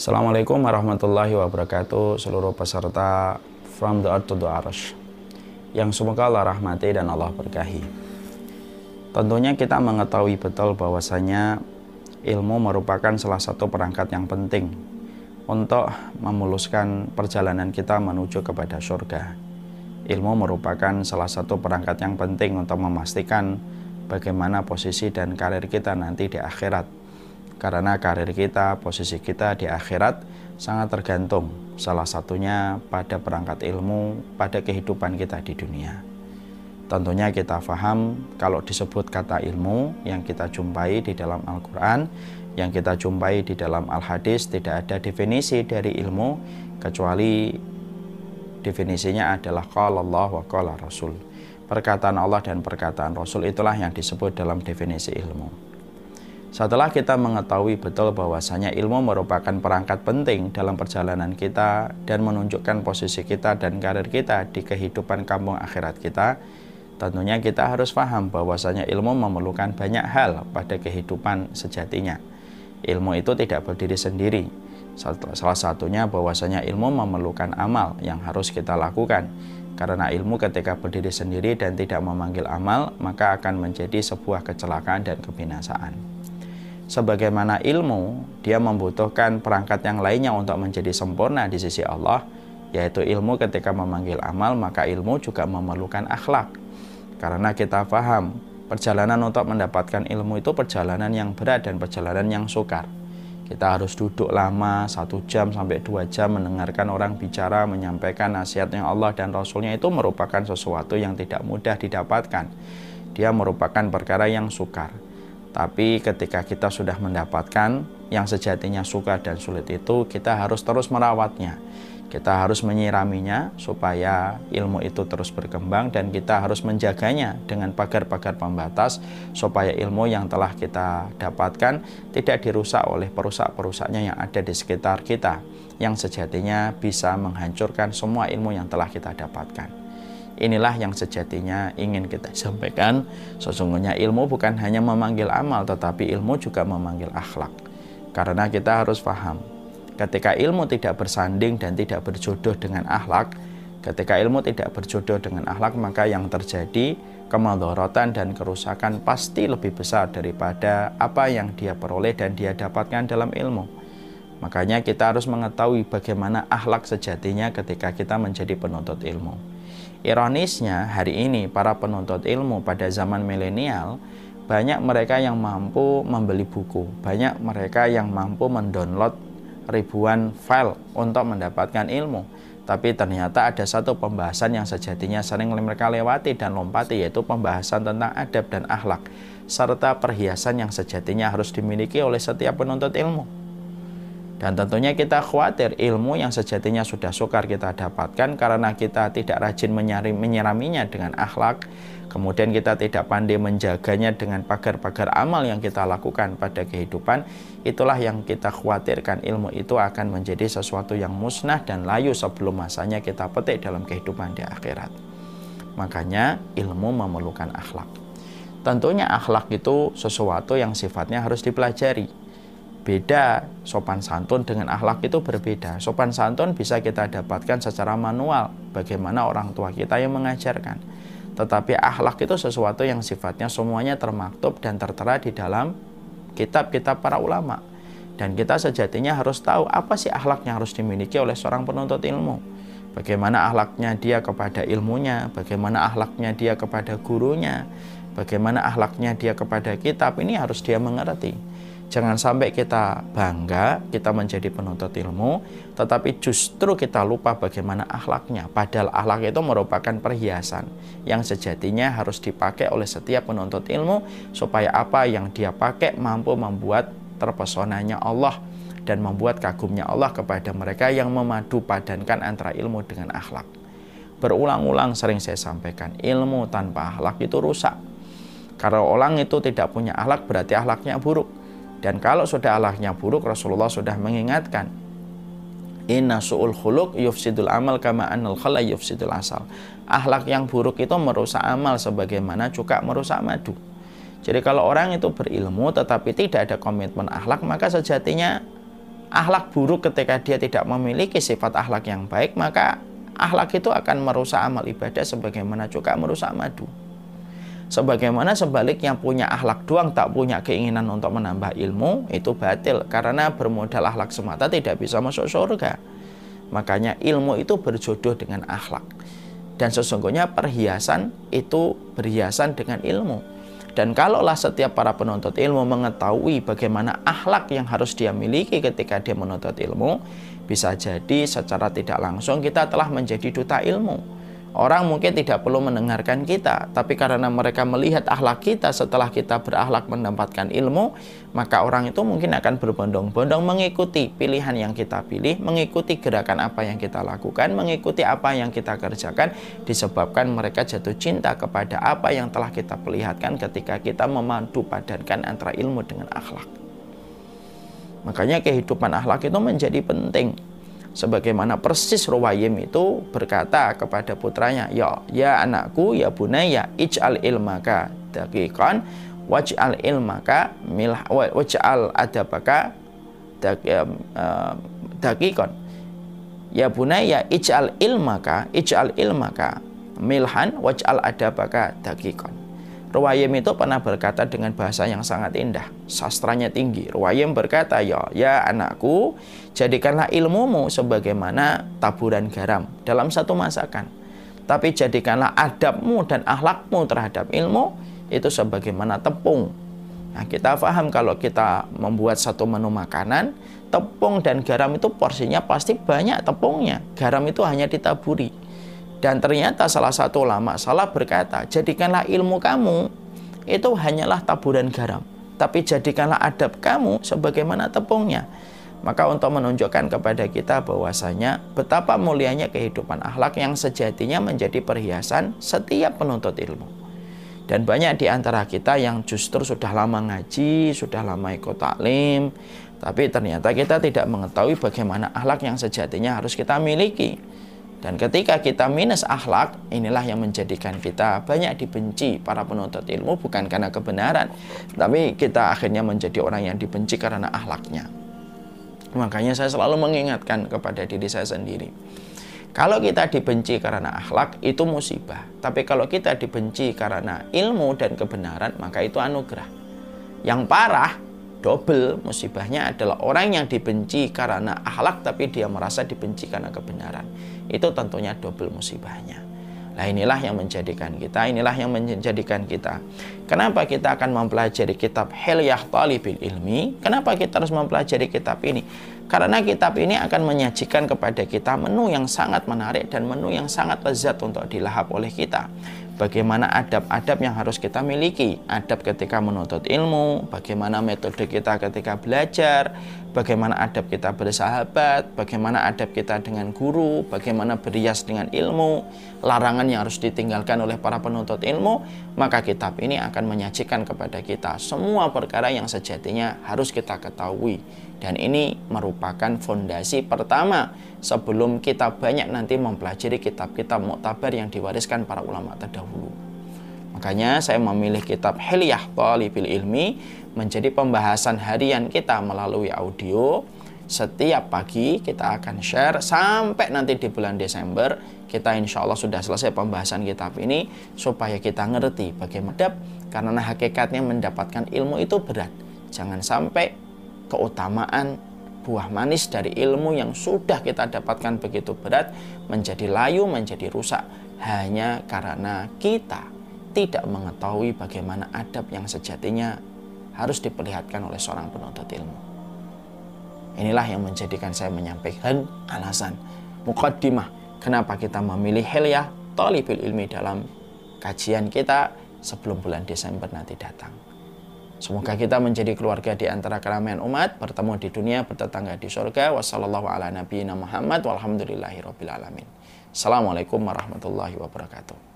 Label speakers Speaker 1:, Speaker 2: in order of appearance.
Speaker 1: Assalamualaikum warahmatullahi wabarakatuh seluruh peserta From the Earth to the Arsh yang semoga Allah rahmati dan Allah berkahi. Tentunya kita mengetahui betul bahwasanya ilmu merupakan salah satu perangkat yang penting untuk memuluskan perjalanan kita menuju kepada surga. Ilmu merupakan salah satu perangkat yang penting untuk memastikan bagaimana posisi dan karir kita nanti di akhirat karena karir kita, posisi kita di akhirat sangat tergantung salah satunya pada perangkat ilmu pada kehidupan kita di dunia. Tentunya kita faham kalau disebut kata ilmu yang kita jumpai di dalam Al-Quran, yang kita jumpai di dalam Al-Hadis tidak ada definisi dari ilmu kecuali definisinya adalah qala Allah wa qala Rasul. Perkataan Allah dan perkataan Rasul itulah yang disebut dalam definisi ilmu. Setelah kita mengetahui betul bahwasanya ilmu merupakan perangkat penting dalam perjalanan kita dan menunjukkan posisi kita dan karir kita di kehidupan kampung akhirat kita, tentunya kita harus paham bahwasanya ilmu memerlukan banyak hal pada kehidupan sejatinya. Ilmu itu tidak berdiri sendiri. Salah satunya bahwasanya ilmu memerlukan amal yang harus kita lakukan. Karena ilmu ketika berdiri sendiri dan tidak memanggil amal, maka akan menjadi sebuah kecelakaan dan kebinasaan sebagaimana ilmu dia membutuhkan perangkat yang lainnya untuk menjadi sempurna di sisi Allah yaitu ilmu ketika memanggil amal maka ilmu juga memerlukan akhlak. Karena kita paham perjalanan untuk mendapatkan ilmu itu perjalanan yang berat dan perjalanan yang sukar. Kita harus duduk lama satu jam sampai dua jam mendengarkan orang bicara menyampaikan nasihat yang Allah dan Rasulnya itu merupakan sesuatu yang tidak mudah didapatkan. Dia merupakan perkara yang sukar tapi ketika kita sudah mendapatkan yang sejatinya suka dan sulit itu, kita harus terus merawatnya. Kita harus menyiraminya supaya ilmu itu terus berkembang dan kita harus menjaganya dengan pagar-pagar pembatas supaya ilmu yang telah kita dapatkan tidak dirusak oleh perusak-perusaknya yang ada di sekitar kita yang sejatinya bisa menghancurkan semua ilmu yang telah kita dapatkan. Inilah yang sejatinya ingin kita sampaikan. Sesungguhnya ilmu bukan hanya memanggil amal, tetapi ilmu juga memanggil akhlak. Karena kita harus paham, ketika ilmu tidak bersanding dan tidak berjodoh dengan akhlak, ketika ilmu tidak berjodoh dengan akhlak, maka yang terjadi kemadorotan dan kerusakan pasti lebih besar daripada apa yang dia peroleh dan dia dapatkan dalam ilmu. Makanya kita harus mengetahui bagaimana akhlak sejatinya ketika kita menjadi penuntut ilmu. Ironisnya, hari ini para penuntut ilmu pada zaman milenial banyak mereka yang mampu membeli buku, banyak mereka yang mampu mendownload ribuan file untuk mendapatkan ilmu. Tapi ternyata ada satu pembahasan yang sejatinya sering mereka lewati dan lompati yaitu pembahasan tentang adab dan akhlak serta perhiasan yang sejatinya harus dimiliki oleh setiap penuntut ilmu. Dan tentunya kita khawatir ilmu yang sejatinya sudah sukar kita dapatkan karena kita tidak rajin menyari, menyiraminya dengan akhlak. Kemudian kita tidak pandai menjaganya dengan pagar-pagar amal yang kita lakukan pada kehidupan. Itulah yang kita khawatirkan ilmu itu akan menjadi sesuatu yang musnah dan layu sebelum masanya kita petik dalam kehidupan di akhirat. Makanya ilmu memerlukan akhlak. Tentunya akhlak itu sesuatu yang sifatnya harus dipelajari beda. Sopan santun dengan akhlak itu berbeda. Sopan santun bisa kita dapatkan secara manual bagaimana orang tua kita yang mengajarkan. Tetapi akhlak itu sesuatu yang sifatnya semuanya termaktub dan tertera di dalam kitab-kitab para ulama. Dan kita sejatinya harus tahu apa sih akhlak yang harus dimiliki oleh seorang penuntut ilmu. Bagaimana akhlaknya dia kepada ilmunya bagaimana akhlaknya dia kepada gurunya bagaimana akhlaknya dia kepada kitab ini harus dia mengerti Jangan sampai kita bangga, kita menjadi penuntut ilmu, tetapi justru kita lupa bagaimana akhlaknya. Padahal akhlak itu merupakan perhiasan yang sejatinya harus dipakai oleh setiap penuntut ilmu supaya apa yang dia pakai mampu membuat terpesonanya Allah dan membuat kagumnya Allah kepada mereka yang memadu padankan antara ilmu dengan akhlak. Berulang-ulang sering saya sampaikan, ilmu tanpa akhlak itu rusak. Kalau orang itu tidak punya akhlak berarti akhlaknya buruk dan kalau sudah Allahnya buruk, Rasulullah sudah mengingatkan. Inna su'ul khuluk yufsidul amal kama annal khala yufsidul asal. Akhlak yang buruk itu merusak amal sebagaimana cuka merusak madu. Jadi kalau orang itu berilmu tetapi tidak ada komitmen akhlak, maka sejatinya Akhlak buruk ketika dia tidak memiliki sifat akhlak yang baik, maka akhlak itu akan merusak amal ibadah sebagaimana juga merusak madu. Sebagaimana sebaliknya punya akhlak doang tak punya keinginan untuk menambah ilmu itu batil karena bermodal akhlak semata tidak bisa masuk surga. Makanya ilmu itu berjodoh dengan akhlak. Dan sesungguhnya perhiasan itu berhiasan dengan ilmu. Dan kalaulah setiap para penuntut ilmu mengetahui bagaimana akhlak yang harus dia miliki ketika dia menuntut ilmu, bisa jadi secara tidak langsung kita telah menjadi duta ilmu Orang mungkin tidak perlu mendengarkan kita, tapi karena mereka melihat akhlak kita setelah kita berakhlak mendapatkan ilmu, maka orang itu mungkin akan berbondong-bondong mengikuti pilihan yang kita pilih, mengikuti gerakan apa yang kita lakukan, mengikuti apa yang kita kerjakan, disebabkan mereka jatuh cinta kepada apa yang telah kita perlihatkan ketika kita memadu padankan antara ilmu dengan akhlak. Makanya kehidupan akhlak itu menjadi penting sebagaimana persis Ruwayim itu berkata kepada putranya ya ya anakku ya bunaya ij'al ilmaka daqiqan waj'al ilmaka milah waj'al adabaka daqiqan. Ya bunaya ij'al ilmaka ij'al ilmaka milhan waj'al adabaka daqiqan Ruwayim itu pernah berkata dengan bahasa yang sangat indah, sastranya tinggi. Ruwayim berkata, ya, ya anakku, jadikanlah ilmumu sebagaimana taburan garam dalam satu masakan. Tapi jadikanlah adabmu dan akhlakmu terhadap ilmu itu sebagaimana tepung. Nah, kita paham kalau kita membuat satu menu makanan, tepung dan garam itu porsinya pasti banyak tepungnya. Garam itu hanya ditaburi. Dan ternyata salah satu ulama salah berkata, jadikanlah ilmu kamu itu hanyalah taburan garam. Tapi jadikanlah adab kamu sebagaimana tepungnya. Maka untuk menunjukkan kepada kita bahwasanya betapa mulianya kehidupan akhlak yang sejatinya menjadi perhiasan setiap penuntut ilmu. Dan banyak di antara kita yang justru sudah lama ngaji, sudah lama ikut taklim, tapi ternyata kita tidak mengetahui bagaimana akhlak yang sejatinya harus kita miliki. Dan ketika kita minus akhlak, inilah yang menjadikan kita banyak dibenci para penuntut ilmu bukan karena kebenaran, tapi kita akhirnya menjadi orang yang dibenci karena akhlaknya. Makanya saya selalu mengingatkan kepada diri saya sendiri. Kalau kita dibenci karena akhlak itu musibah, tapi kalau kita dibenci karena ilmu dan kebenaran maka itu anugerah. Yang parah double musibahnya adalah orang yang dibenci karena akhlak tapi dia merasa dibenci karena kebenaran. Itu tentunya double musibahnya. Nah inilah yang menjadikan kita, inilah yang menjadikan kita. Kenapa kita akan mempelajari kitab Hilyah Talibil Ilmi? Kenapa kita harus mempelajari kitab ini? Karena kitab ini akan menyajikan kepada kita menu yang sangat menarik dan menu yang sangat lezat untuk dilahap oleh kita bagaimana adab-adab yang harus kita miliki. Adab ketika menuntut ilmu, bagaimana metode kita ketika belajar, bagaimana adab kita bersahabat, bagaimana adab kita dengan guru, bagaimana berias dengan ilmu, larangan yang harus ditinggalkan oleh para penuntut ilmu, maka kitab ini akan menyajikan kepada kita semua perkara yang sejatinya harus kita ketahui. Dan ini merupakan fondasi pertama sebelum kita banyak nanti mempelajari kitab-kitab muktabar yang diwariskan para ulama terdahulu. Makanya saya memilih kitab Hilyah Talibil Ilmi menjadi pembahasan harian kita melalui audio. Setiap pagi kita akan share sampai nanti di bulan Desember kita insya Allah sudah selesai pembahasan kitab ini supaya kita ngerti bagaimana karena hakikatnya mendapatkan ilmu itu berat. Jangan sampai keutamaan buah manis dari ilmu yang sudah kita dapatkan begitu berat menjadi layu, menjadi rusak hanya karena kita tidak mengetahui bagaimana adab yang sejatinya harus diperlihatkan oleh seorang penuntut ilmu. Inilah yang menjadikan saya menyampaikan alasan mukaddimah kenapa kita memilih Helia Talibul Ilmi dalam kajian kita sebelum bulan Desember nanti datang. Semoga kita menjadi keluarga di antara keramaian umat, bertemu di dunia, bertetangga di surga. Wassalamualaikum warahmatullahi wabarakatuh.